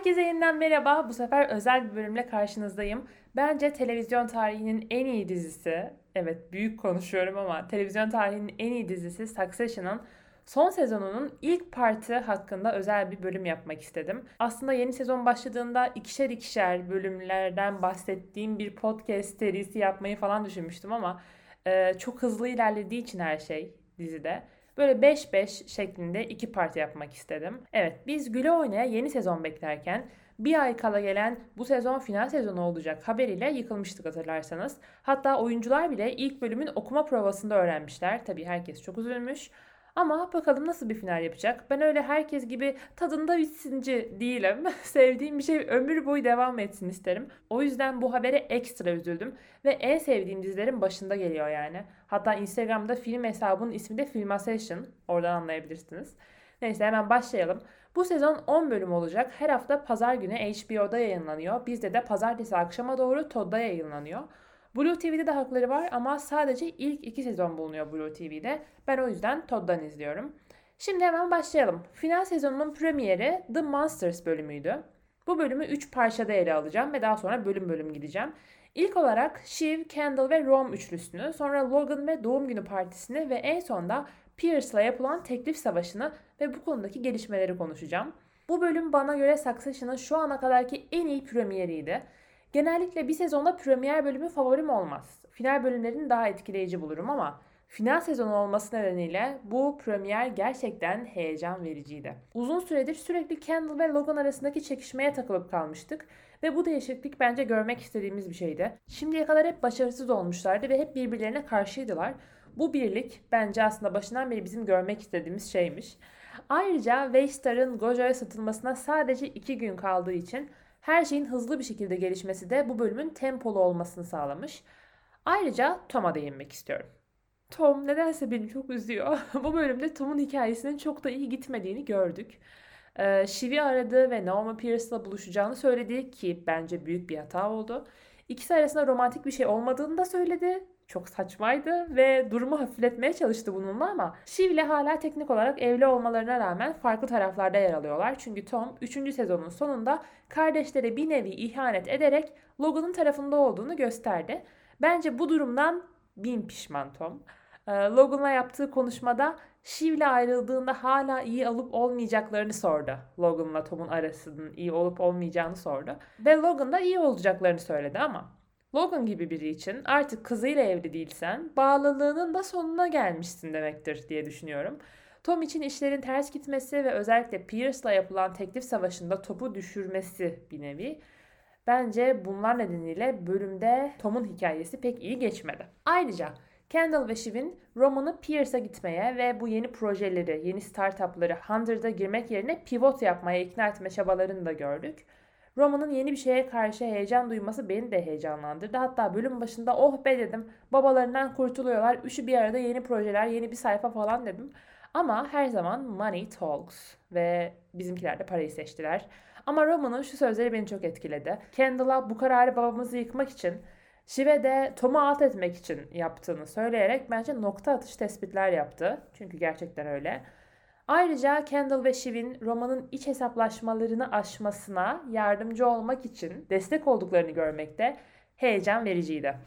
Herkese yeniden merhaba. Bu sefer özel bir bölümle karşınızdayım. Bence televizyon tarihinin en iyi dizisi, evet büyük konuşuyorum ama televizyon tarihinin en iyi dizisi Succession'ın son sezonunun ilk parti hakkında özel bir bölüm yapmak istedim. Aslında yeni sezon başladığında ikişer ikişer bölümlerden bahsettiğim bir podcast serisi yapmayı falan düşünmüştüm ama e, çok hızlı ilerlediği için her şey dizide Böyle 5-5 şeklinde iki parti yapmak istedim. Evet biz Güle Oynaya yeni sezon beklerken bir ay kala gelen bu sezon final sezonu olacak haberiyle yıkılmıştık hatırlarsanız. Hatta oyuncular bile ilk bölümün okuma provasında öğrenmişler. Tabii herkes çok üzülmüş. Ama bakalım nasıl bir final yapacak. Ben öyle herkes gibi tadında bitsinci değilim. Sevdiğim bir şey ömür boyu devam etsin isterim. O yüzden bu habere ekstra üzüldüm. Ve en sevdiğim dizilerin başında geliyor yani. Hatta Instagram'da film hesabının ismi de Filmation. Oradan anlayabilirsiniz. Neyse hemen başlayalım. Bu sezon 10 bölüm olacak. Her hafta pazar günü HBO'da yayınlanıyor. Bizde de pazartesi akşama doğru Todd'da yayınlanıyor. Blue TV'de de hakları var ama sadece ilk iki sezon bulunuyor Blue TV'de. Ben o yüzden Todd'dan izliyorum. Şimdi hemen başlayalım. Final sezonunun premieri The Monsters bölümüydü. Bu bölümü 3 parçada ele alacağım ve daha sonra bölüm bölüm gideceğim. İlk olarak Shiv, Kendall ve Rom üçlüsünü, sonra Logan ve doğum günü partisini ve en sonda Pierce'la yapılan teklif savaşını ve bu konudaki gelişmeleri konuşacağım. Bu bölüm bana göre Succession'ın şu ana kadarki en iyi premieriydi. Genellikle bir sezonda premier bölümü favorim olmaz. Final bölümlerini daha etkileyici bulurum ama final sezonu olması nedeniyle bu premier gerçekten heyecan vericiydi. Uzun süredir sürekli Kendall ve Logan arasındaki çekişmeye takılıp kalmıştık ve bu değişiklik bence görmek istediğimiz bir şeydi. Şimdiye kadar hep başarısız olmuşlardı ve hep birbirlerine karşıydılar. Bu birlik bence aslında başından beri bizim görmek istediğimiz şeymiş. Ayrıca Waystar'ın Gojo'ya satılmasına sadece 2 gün kaldığı için her şeyin hızlı bir şekilde gelişmesi de bu bölümün tempolu olmasını sağlamış. Ayrıca Tom'a değinmek istiyorum. Tom nedense beni çok üzüyor. bu bölümde Tom'un hikayesinin çok da iyi gitmediğini gördük. Ee, Shiv'i aradı ve Naomi Pierce'la buluşacağını söyledi ki bence büyük bir hata oldu. İkisi arasında romantik bir şey olmadığını da söyledi çok saçmaydı ve durumu hafifletmeye çalıştı bununla ama Shiv ile hala teknik olarak evli olmalarına rağmen farklı taraflarda yer alıyorlar. Çünkü Tom 3. sezonun sonunda kardeşlere bir nevi ihanet ederek Logan'ın tarafında olduğunu gösterdi. Bence bu durumdan bin pişman Tom. Ee, Logan'la yaptığı konuşmada Shiv ile ayrıldığında hala iyi olup olmayacaklarını sordu. Logan'la Tom'un arasının iyi olup olmayacağını sordu. Ve Logan da iyi olacaklarını söyledi ama Logan gibi biri için artık kızıyla evli değilsen bağlılığının da sonuna gelmişsin demektir diye düşünüyorum. Tom için işlerin ters gitmesi ve özellikle Pierce'la yapılan teklif savaşında topu düşürmesi bir nevi. Bence bunlar nedeniyle bölümde Tom'un hikayesi pek iyi geçmedi. Ayrıca Kendall ve Shiv'in romanı Pierce'a gitmeye ve bu yeni projeleri, yeni startupları Hunter'da girmek yerine pivot yapmaya ikna etme çabalarını da gördük. Roma'nın yeni bir şeye karşı heyecan duyması beni de heyecanlandırdı. Hatta bölüm başında oh be dedim babalarından kurtuluyorlar. Üçü bir arada yeni projeler, yeni bir sayfa falan dedim. Ama her zaman money talks ve bizimkiler de parayı seçtiler. Ama Roma'nın şu sözleri beni çok etkiledi. Kendall'a bu kararı babamızı yıkmak için Şive de Tom'u alt etmek için yaptığını söyleyerek bence nokta atış tespitler yaptı. Çünkü gerçekten öyle. Ayrıca Kendall ve Shiv'in romanın iç hesaplaşmalarını aşmasına yardımcı olmak için destek olduklarını görmekte heyecan vericiydi.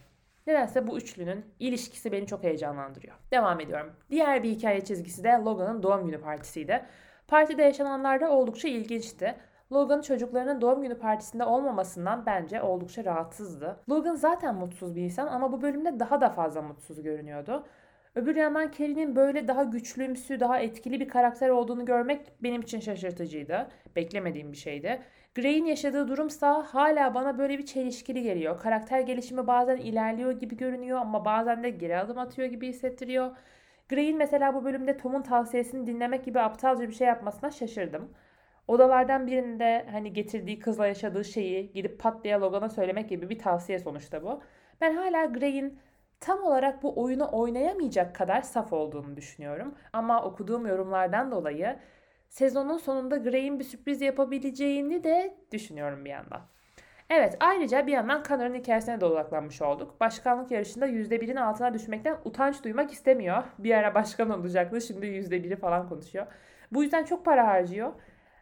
Nedense bu üçlünün ilişkisi beni çok heyecanlandırıyor. Devam ediyorum. Diğer bir hikaye çizgisi de Logan'ın doğum günü partisiydi. Partide yaşananlar da oldukça ilginçti. Logan çocuklarının doğum günü partisinde olmamasından bence oldukça rahatsızdı. Logan zaten mutsuz bir insan ama bu bölümde daha da fazla mutsuz görünüyordu. Öbür yandan Carrie'nin böyle daha güçlümsü, daha etkili bir karakter olduğunu görmek benim için şaşırtıcıydı. Beklemediğim bir şeydi. Grey'in yaşadığı durumsa hala bana böyle bir çelişkili geliyor. Karakter gelişimi bazen ilerliyor gibi görünüyor ama bazen de geri adım atıyor gibi hissettiriyor. Grey'in mesela bu bölümde Tom'un tavsiyesini dinlemek gibi aptalca bir şey yapmasına şaşırdım. Odalardan birinde hani getirdiği kızla yaşadığı şeyi gidip pat diye Logan'a söylemek gibi bir tavsiye sonuçta bu. Ben hala Grey'in tam olarak bu oyunu oynayamayacak kadar saf olduğunu düşünüyorum. Ama okuduğum yorumlardan dolayı sezonun sonunda Gray'in bir sürpriz yapabileceğini de düşünüyorum bir yandan. Evet ayrıca bir yandan Connor'ın hikayesine de odaklanmış olduk. Başkanlık yarışında %1'in altına düşmekten utanç duymak istemiyor. Bir ara başkan olacaktı şimdi %1'i falan konuşuyor. Bu yüzden çok para harcıyor.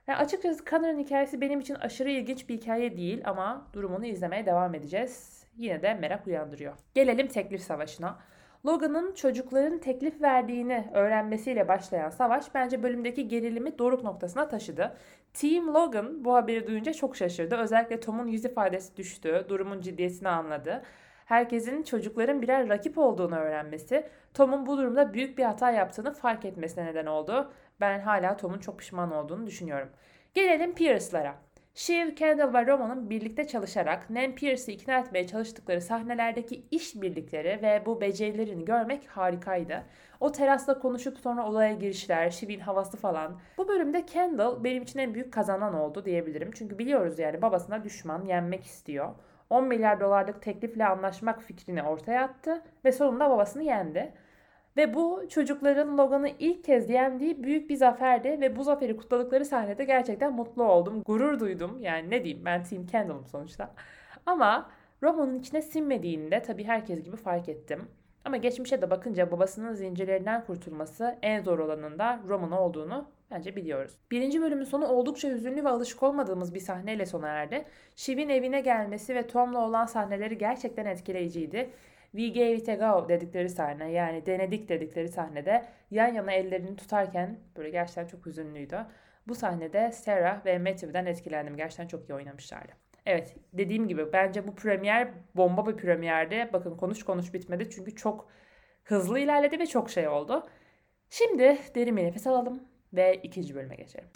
Yani açıkçası Connor'ın hikayesi benim için aşırı ilginç bir hikaye değil ama durumunu izlemeye devam edeceğiz. Yine de merak uyandırıyor. Gelelim teklif savaşına. Logan'ın çocukların teklif verdiğini öğrenmesiyle başlayan savaş bence bölümdeki gerilimi doruk noktasına taşıdı. Team Logan bu haberi duyunca çok şaşırdı. Özellikle Tom'un yüz ifadesi düştü, durumun ciddiyetini anladı. Herkesin çocukların birer rakip olduğunu öğrenmesi, Tom'un bu durumda büyük bir hata yaptığını fark etmesine neden oldu. Ben hala Tom'un çok pişman olduğunu düşünüyorum. Gelelim Pierce'lara. Shiv, Kendall ve Roman'ın birlikte çalışarak Nan Pierce'ı ikna etmeye çalıştıkları sahnelerdeki iş birlikleri ve bu becerilerini görmek harikaydı. O terasla konuşup sonra olaya girişler, Shiv'in havası falan. Bu bölümde Kendall benim için en büyük kazanan oldu diyebilirim. Çünkü biliyoruz yani babasına düşman, yenmek istiyor. 10 milyar dolarlık teklifle anlaşmak fikrini ortaya attı ve sonunda babasını yendi. Ve bu çocukların Logan'ı ilk kez yendiği büyük bir zaferdi ve bu zaferi kutladıkları sahnede gerçekten mutlu oldum, gurur duydum. Yani ne diyeyim ben Team Kendall'ım sonuçta. Ama Roman'ın içine sinmediğini de tabii herkes gibi fark ettim. Ama geçmişe de bakınca babasının zincirlerinden kurtulması en zor olanın da Roman olduğunu bence biliyoruz. Birinci bölümün sonu oldukça hüzünlü ve alışık olmadığımız bir sahneyle sona erdi. Shiv'in evine gelmesi ve Tom'la olan sahneleri gerçekten etkileyiciydi. We gave it a go dedikleri sahne yani denedik dedikleri sahnede yan yana ellerini tutarken böyle gerçekten çok hüzünlüydü. Bu sahnede Sarah ve Matthew'den etkilendim. Gerçekten çok iyi oynamışlardı. Evet dediğim gibi bence bu premier bomba bir premierdi. Bakın konuş konuş bitmedi çünkü çok hızlı ilerledi ve çok şey oldu. Şimdi derin bir nefes alalım ve ikinci bölüme geçelim.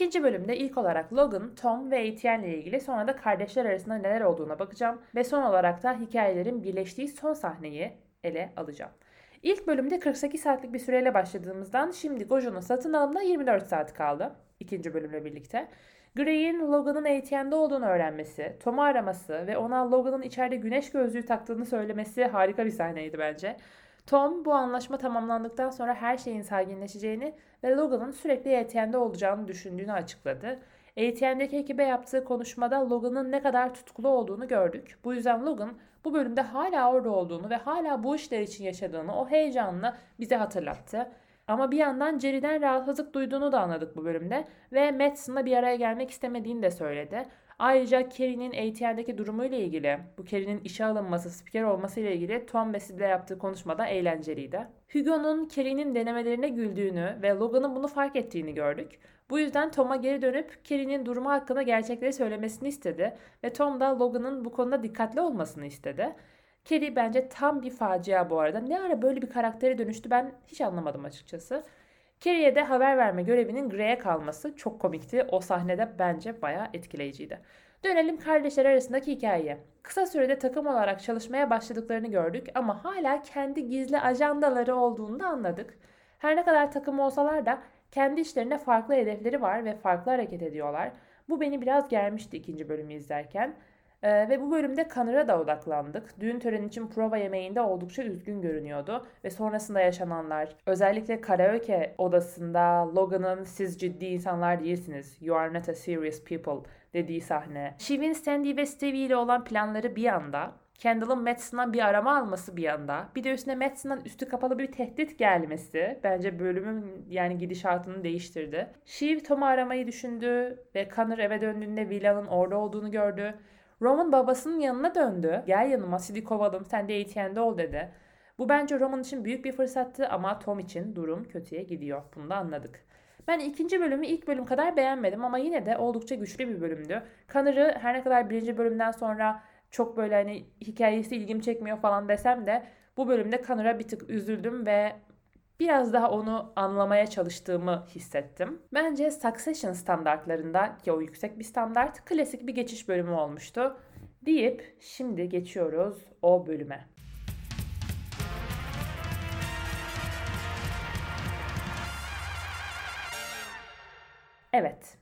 İkinci bölümde ilk olarak Logan, Tom ve Etienne ile ilgili sonra da kardeşler arasında neler olduğuna bakacağım ve son olarak da hikayelerin birleştiği son sahneyi ele alacağım. İlk bölümde 48 saatlik bir süreyle başladığımızdan şimdi Gojo'nun satın alımına 24 saat kaldı. ikinci bölümle birlikte. Gray'in Logan'ın ATM'de olduğunu öğrenmesi, Tom'u araması ve ona Logan'ın içeride güneş gözlüğü taktığını söylemesi harika bir sahneydi bence. Tom bu anlaşma tamamlandıktan sonra her şeyin sakinleşeceğini ve Logan'ın sürekli ATM'de olacağını düşündüğünü açıkladı. ATM'deki ekibe yaptığı konuşmada Logan'ın ne kadar tutkulu olduğunu gördük. Bu yüzden Logan bu bölümde hala orada olduğunu ve hala bu işler için yaşadığını o heyecanla bize hatırlattı. Ama bir yandan Jerry'den rahatsızlık duyduğunu da anladık bu bölümde ve Madsen'la bir araya gelmek istemediğini de söyledi. Ayrıca Kerry'nin ATN'deki durumuyla ilgili, bu Kerry'nin işe alınması, spiker olması ile ilgili Tom ve Sid'le yaptığı konuşmada eğlenceliydi. Hugo'nun Kerry'nin denemelerine güldüğünü ve Logan'ın bunu fark ettiğini gördük. Bu yüzden Tom'a geri dönüp Kerry'nin durumu hakkında gerçekleri söylemesini istedi ve Tom da Logan'ın bu konuda dikkatli olmasını istedi. Kerry bence tam bir facia bu arada. Ne ara böyle bir karaktere dönüştü ben hiç anlamadım açıkçası. Carrie'ye de haber verme görevinin Gray'e kalması çok komikti. O sahnede bence bayağı etkileyiciydi. Dönelim kardeşler arasındaki hikayeye. Kısa sürede takım olarak çalışmaya başladıklarını gördük ama hala kendi gizli ajandaları olduğunu da anladık. Her ne kadar takım olsalar da kendi işlerinde farklı hedefleri var ve farklı hareket ediyorlar. Bu beni biraz germişti ikinci bölümü izlerken. Ee, ve bu bölümde Connor'a da odaklandık. Düğün töreni için prova yemeğinde oldukça üzgün görünüyordu ve sonrasında yaşananlar, özellikle karaoke odasında Logan'ın siz ciddi insanlar değilsiniz, you are not a serious people dediği sahne. Shiv'in Sandy ve Stevie ile olan planları bir yanda, Kendall'ın Madsen'dan bir arama alması bir yanda. Bir de üstüne Madsen'dan üstü kapalı bir tehdit gelmesi bence bölümün yani gidişatını değiştirdi. Shiv Tom'u aramayı düşündü ve Connor eve döndüğünde Willa'nın orada olduğunu gördü. Roman babasının yanına döndü. Gel yanıma Sid'i kovalım sen de ATN'de ol dedi. Bu bence Roman için büyük bir fırsattı ama Tom için durum kötüye gidiyor. Bunu da anladık. Ben ikinci bölümü ilk bölüm kadar beğenmedim ama yine de oldukça güçlü bir bölümdü. Connor'ı her ne kadar birinci bölümden sonra çok böyle hani hikayesi ilgimi çekmiyor falan desem de bu bölümde Connor'a bir tık üzüldüm ve biraz daha onu anlamaya çalıştığımı hissettim. Bence Succession standartlarında ki o yüksek bir standart klasik bir geçiş bölümü olmuştu. Deyip şimdi geçiyoruz o bölüme. Evet.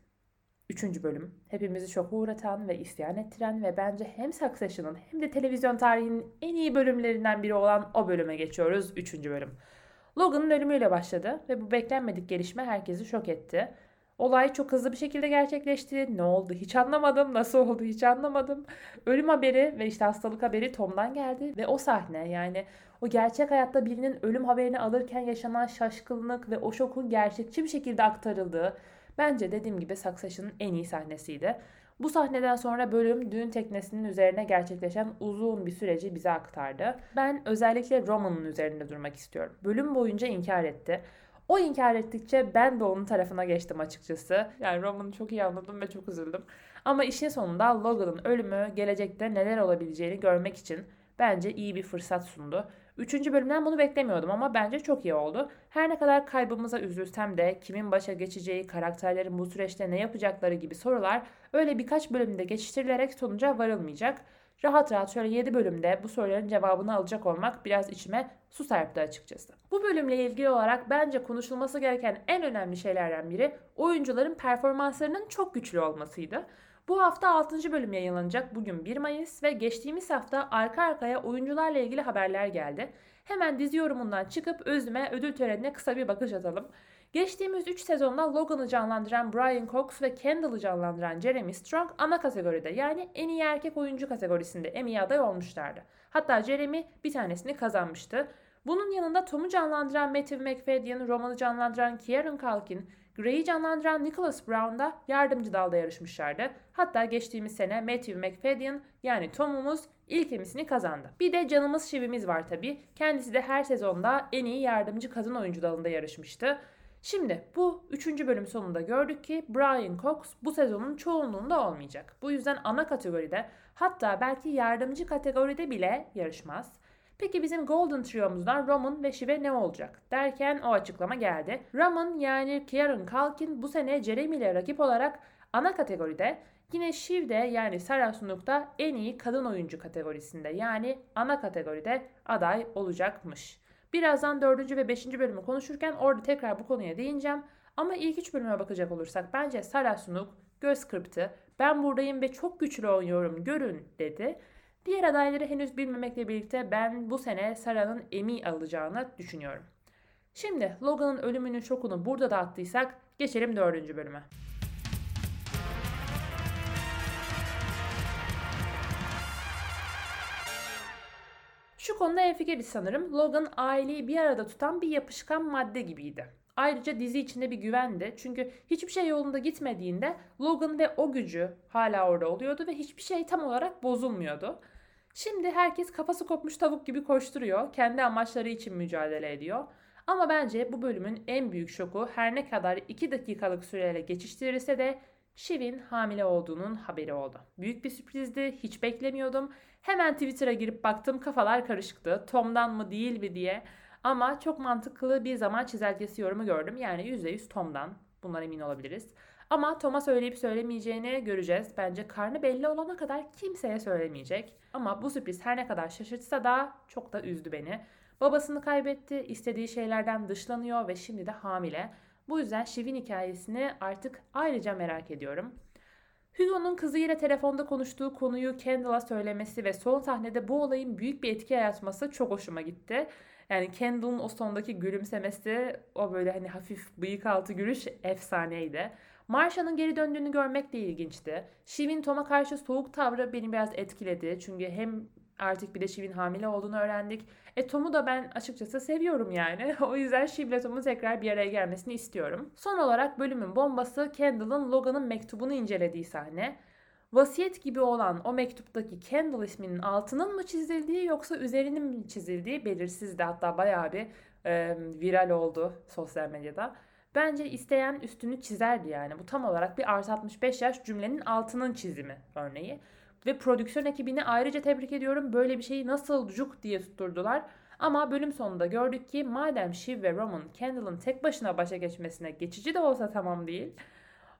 Üçüncü bölüm. Hepimizi çok uğratan ve isyan ettiren ve bence hem Succession'ın hem de televizyon tarihinin en iyi bölümlerinden biri olan o bölüme geçiyoruz. Üçüncü bölüm. Logan'ın ölümüyle başladı ve bu beklenmedik gelişme herkesi şok etti. Olay çok hızlı bir şekilde gerçekleşti. Ne oldu hiç anlamadım. Nasıl oldu hiç anlamadım. Ölüm haberi ve işte hastalık haberi Tom'dan geldi. Ve o sahne yani o gerçek hayatta birinin ölüm haberini alırken yaşanan şaşkınlık ve o şokun gerçekçi bir şekilde aktarıldığı bence dediğim gibi Succession'ın en iyi sahnesiydi. Bu sahneden sonra bölüm düğün teknesinin üzerine gerçekleşen uzun bir süreci bize aktardı. Ben özellikle Roman'ın üzerinde durmak istiyorum. Bölüm boyunca inkar etti. O inkar ettikçe ben de onun tarafına geçtim açıkçası. Yani Roman'ı çok iyi anladım ve çok üzüldüm. Ama işin sonunda Logan'ın ölümü gelecekte neler olabileceğini görmek için bence iyi bir fırsat sundu. Üçüncü bölümden bunu beklemiyordum ama bence çok iyi oldu. Her ne kadar kaybımıza üzülsem de kimin başa geçeceği, karakterlerin bu süreçte ne yapacakları gibi sorular öyle birkaç bölümde geçiştirilerek sonuca varılmayacak. Rahat rahat şöyle 7 bölümde bu soruların cevabını alacak olmak biraz içime su serpti açıkçası. Bu bölümle ilgili olarak bence konuşulması gereken en önemli şeylerden biri oyuncuların performanslarının çok güçlü olmasıydı. Bu hafta 6. bölüm yayınlanacak bugün 1 Mayıs ve geçtiğimiz hafta arka arkaya oyuncularla ilgili haberler geldi. Hemen dizi yorumundan çıkıp özüme ödül törenine kısa bir bakış atalım. Geçtiğimiz 3 sezonda Logan'ı canlandıran Brian Cox ve Kendall'ı canlandıran Jeremy Strong ana kategoride yani en iyi erkek oyuncu kategorisinde Emmy aday olmuşlardı. Hatta Jeremy bir tanesini kazanmıştı. Bunun yanında Tom'u canlandıran Matthew McFadden, Roman'ı canlandıran Kieran Culkin, Grey'i canlandıran Nicholas Brown da yardımcı dalda yarışmışlardı. Hatta geçtiğimiz sene Matthew McFadden yani Tom'umuz ilk emisini kazandı. Bir de canımız Şivimiz var tabi. Kendisi de her sezonda en iyi yardımcı kadın oyuncu dalında yarışmıştı. Şimdi bu üçüncü bölüm sonunda gördük ki Brian Cox bu sezonun çoğunluğunda olmayacak. Bu yüzden ana kategoride hatta belki yardımcı kategoride bile yarışmaz. Peki bizim Golden Trio'muzdan Roman ve Shive ne olacak? Derken o açıklama geldi. Roman yani Kieran Culkin bu sene Jeremy ile rakip olarak ana kategoride Yine Shiv de yani Sarah da en iyi kadın oyuncu kategorisinde yani ana kategoride aday olacakmış. Birazdan 4. ve 5. bölümü konuşurken orada tekrar bu konuya değineceğim. Ama ilk 3 bölüme bakacak olursak bence Sarah Snook göz kırptı. Ben buradayım ve çok güçlü oynuyorum görün dedi. Diğer adayları henüz bilmemekle birlikte ben bu sene Sarah'ın Emmy alacağını düşünüyorum. Şimdi Logan'ın ölümünün şokunu burada da attıysak geçelim 4. bölüme. Şu konuda enfikiriz sanırım. Logan aileyi bir arada tutan bir yapışkan madde gibiydi. Ayrıca dizi içinde bir güvendi. Çünkü hiçbir şey yolunda gitmediğinde Logan ve o gücü hala orada oluyordu ve hiçbir şey tam olarak bozulmuyordu. Şimdi herkes kafası kopmuş tavuk gibi koşturuyor. Kendi amaçları için mücadele ediyor. Ama bence bu bölümün en büyük şoku her ne kadar 2 dakikalık süreyle geçiştirirse de Shiv'in hamile olduğunun haberi oldu. Büyük bir sürprizdi, hiç beklemiyordum. Hemen Twitter'a girip baktım kafalar karışıktı. Tom'dan mı değil mi diye. Ama çok mantıklı bir zaman çizelgesi yorumu gördüm. Yani %100 Tom'dan. Bundan emin olabiliriz. Ama Tom'a söyleyip söylemeyeceğini göreceğiz. Bence karnı belli olana kadar kimseye söylemeyecek. Ama bu sürpriz her ne kadar şaşırtsa da çok da üzdü beni. Babasını kaybetti, istediği şeylerden dışlanıyor ve şimdi de hamile. Bu yüzden Shiv'in hikayesini artık ayrıca merak ediyorum. Hugo'nun kızıyla telefonda konuştuğu konuyu Kendall'a söylemesi ve son sahnede bu olayın büyük bir etki yaratması çok hoşuma gitti. Yani Kendall'ın o sondaki gülümsemesi, o böyle hani hafif bıyık altı gülüş efsaneydi. Marsha'nın geri döndüğünü görmek de ilginçti. Shiv'in Tom'a karşı soğuk tavrı beni biraz etkiledi. Çünkü hem artık bir de Shiv'in hamile olduğunu öğrendik. E Tom'u da ben açıkçası seviyorum yani. o yüzden Shiv ile Tom'un tekrar bir araya gelmesini istiyorum. Son olarak bölümün bombası Kendall'ın Logan'ın mektubunu incelediği sahne. Vasiyet gibi olan o mektuptaki Kendall isminin altının mı çizildiği yoksa üzerinin mi çizildiği belirsizdi. Hatta bayağı bir e, viral oldu sosyal medyada. Bence isteyen üstünü çizerdi yani. Bu tam olarak bir artı 65 yaş cümlenin altının çizimi örneği. Ve prodüksiyon ekibini ayrıca tebrik ediyorum. Böyle bir şeyi nasıl cuk diye tutturdular. Ama bölüm sonunda gördük ki madem Shiv ve Roman Kendall'ın tek başına başa geçmesine geçici de olsa tamam değil.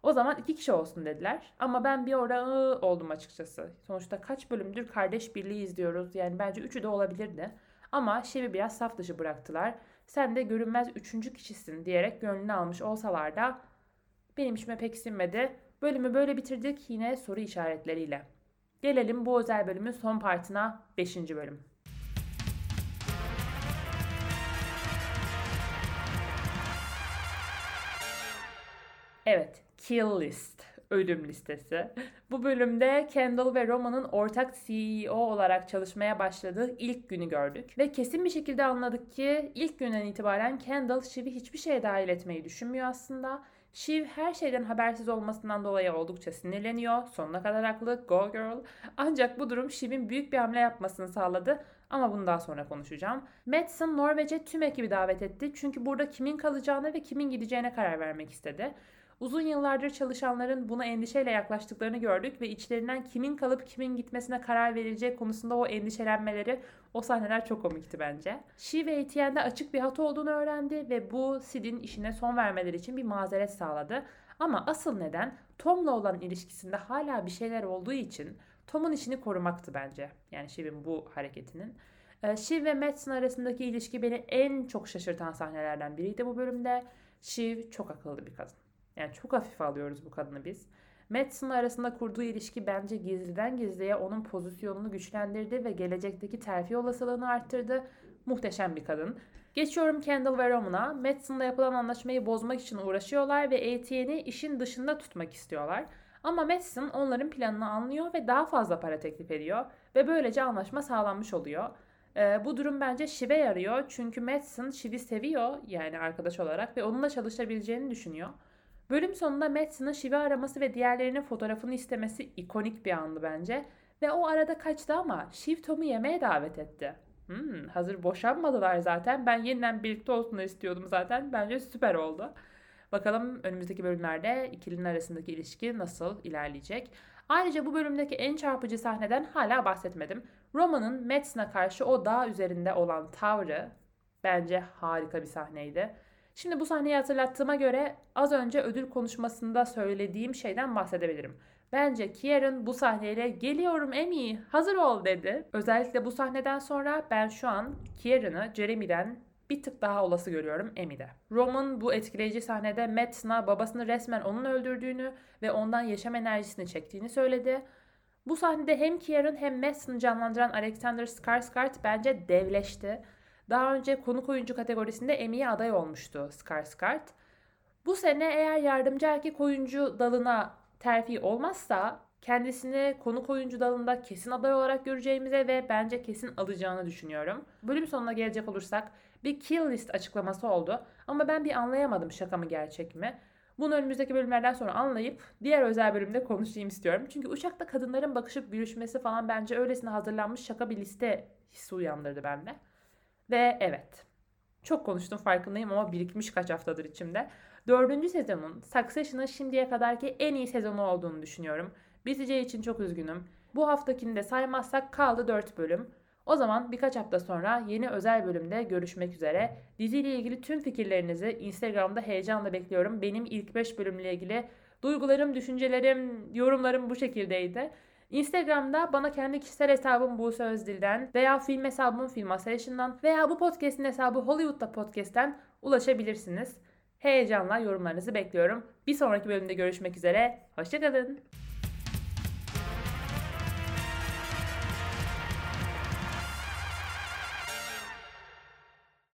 O zaman iki kişi olsun dediler. Ama ben bir orada oldum açıkçası. Sonuçta kaç bölümdür kardeş birliği izliyoruz. Yani bence üçü de olabilirdi. Ama Shiv'i biraz saf dışı bıraktılar. Sen de görünmez üçüncü kişisin diyerek gönlünü almış olsalar da benim içime pek sinmedi. Bölümü böyle bitirdik yine soru işaretleriyle. Gelelim bu özel bölümün son partına 5. bölüm. Evet, Kill List, ölüm listesi. Bu bölümde Kendall ve Roman'ın ortak CEO olarak çalışmaya başladığı ilk günü gördük. Ve kesin bir şekilde anladık ki ilk günden itibaren Kendall Shiv'i hiçbir şeye dahil etmeyi düşünmüyor aslında. Shiv her şeyden habersiz olmasından dolayı oldukça sinirleniyor. Sonuna kadar haklı. Go girl. Ancak bu durum Shiv'in büyük bir hamle yapmasını sağladı. Ama bunu daha sonra konuşacağım. Madsen Norveç'e tüm ekibi davet etti. Çünkü burada kimin kalacağını ve kimin gideceğine karar vermek istedi. Uzun yıllardır çalışanların buna endişeyle yaklaştıklarını gördük ve içlerinden kimin kalıp kimin gitmesine karar verileceği konusunda o endişelenmeleri, o sahneler çok komikti bence. She ve ATN'de açık bir hata olduğunu öğrendi ve bu Sid'in işine son vermeleri için bir mazeret sağladı. Ama asıl neden Tom'la olan ilişkisinde hala bir şeyler olduğu için Tom'un işini korumaktı bence. Yani Shiv'in bu hareketinin. Ee, Shiv ve Madsen arasındaki ilişki beni en çok şaşırtan sahnelerden biriydi bu bölümde. Shiv çok akıllı bir kadın. Yani çok hafife alıyoruz bu kadını biz. Madsen arasında kurduğu ilişki bence gizliden gizliye onun pozisyonunu güçlendirdi ve gelecekteki terfi olasılığını arttırdı. Muhteşem bir kadın. Geçiyorum Kendall ve Roman'a. Madsen'la yapılan anlaşmayı bozmak için uğraşıyorlar ve ATN'i işin dışında tutmak istiyorlar. Ama Madsen onların planını anlıyor ve daha fazla para teklif ediyor ve böylece anlaşma sağlanmış oluyor. Ee, bu durum bence Shiv'e yarıyor çünkü Madsen Shiv'i seviyor yani arkadaş olarak ve onunla çalışabileceğini düşünüyor. Bölüm sonunda Madsen'ın Shiv'i araması ve diğerlerinin fotoğrafını istemesi ikonik bir andı bence. Ve o arada kaçtı ama Shiv Tom'u yemeğe davet etti. Hmm, hazır boşanmadılar zaten. Ben yeniden birlikte olsun istiyordum zaten. Bence süper oldu. Bakalım önümüzdeki bölümlerde ikilinin arasındaki ilişki nasıl ilerleyecek. Ayrıca bu bölümdeki en çarpıcı sahneden hala bahsetmedim. Roman'ın Madsen'a karşı o dağ üzerinde olan tavrı bence harika bir sahneydi. Şimdi bu sahneyi hatırlattığıma göre az önce ödül konuşmasında söylediğim şeyden bahsedebilirim. Bence Kieran bu sahneyle geliyorum Emmy hazır ol dedi. Özellikle bu sahneden sonra ben şu an Kieran'ı Jeremy'den bir tık daha olası görüyorum Emmy'de. Roman bu etkileyici sahnede Madsen'a babasını resmen onun öldürdüğünü ve ondan yaşam enerjisini çektiğini söyledi. Bu sahnede hem Kieran hem Madsen'ı canlandıran Alexander Skarsgård bence devleşti. Daha önce konuk oyuncu kategorisinde Emmy'ye aday olmuştu Skarsgård. Bu sene eğer yardımcı erkek oyuncu dalına terfi olmazsa kendisini konuk oyuncu dalında kesin aday olarak göreceğimize ve bence kesin alacağını düşünüyorum. Bölüm sonuna gelecek olursak bir kill list açıklaması oldu ama ben bir anlayamadım şaka mı gerçek mi. Bunu önümüzdeki bölümlerden sonra anlayıp diğer özel bölümde konuşayım istiyorum. Çünkü uçakta kadınların bakışıp gülüşmesi falan bence öylesine hazırlanmış şaka bir liste hissi uyandırdı bende. Ve evet. Çok konuştum farkındayım ama birikmiş kaç haftadır içimde. Dördüncü sezonun Succession'ın şimdiye kadarki en iyi sezonu olduğunu düşünüyorum. Biteceği için çok üzgünüm. Bu haftakini de saymazsak kaldı 4 bölüm. O zaman birkaç hafta sonra yeni özel bölümde görüşmek üzere. Diziyle ilgili tüm fikirlerinizi Instagram'da heyecanla bekliyorum. Benim ilk 5 bölümle ilgili duygularım, düşüncelerim, yorumlarım bu şekildeydi. Instagram'da bana kendi kişisel hesabım Buse Özdil'den veya film hesabım Film Asayışı'ndan veya bu podcast'in hesabı Hollywood'da podcast'ten ulaşabilirsiniz. Heyecanla yorumlarınızı bekliyorum. Bir sonraki bölümde görüşmek üzere. Hoşçakalın.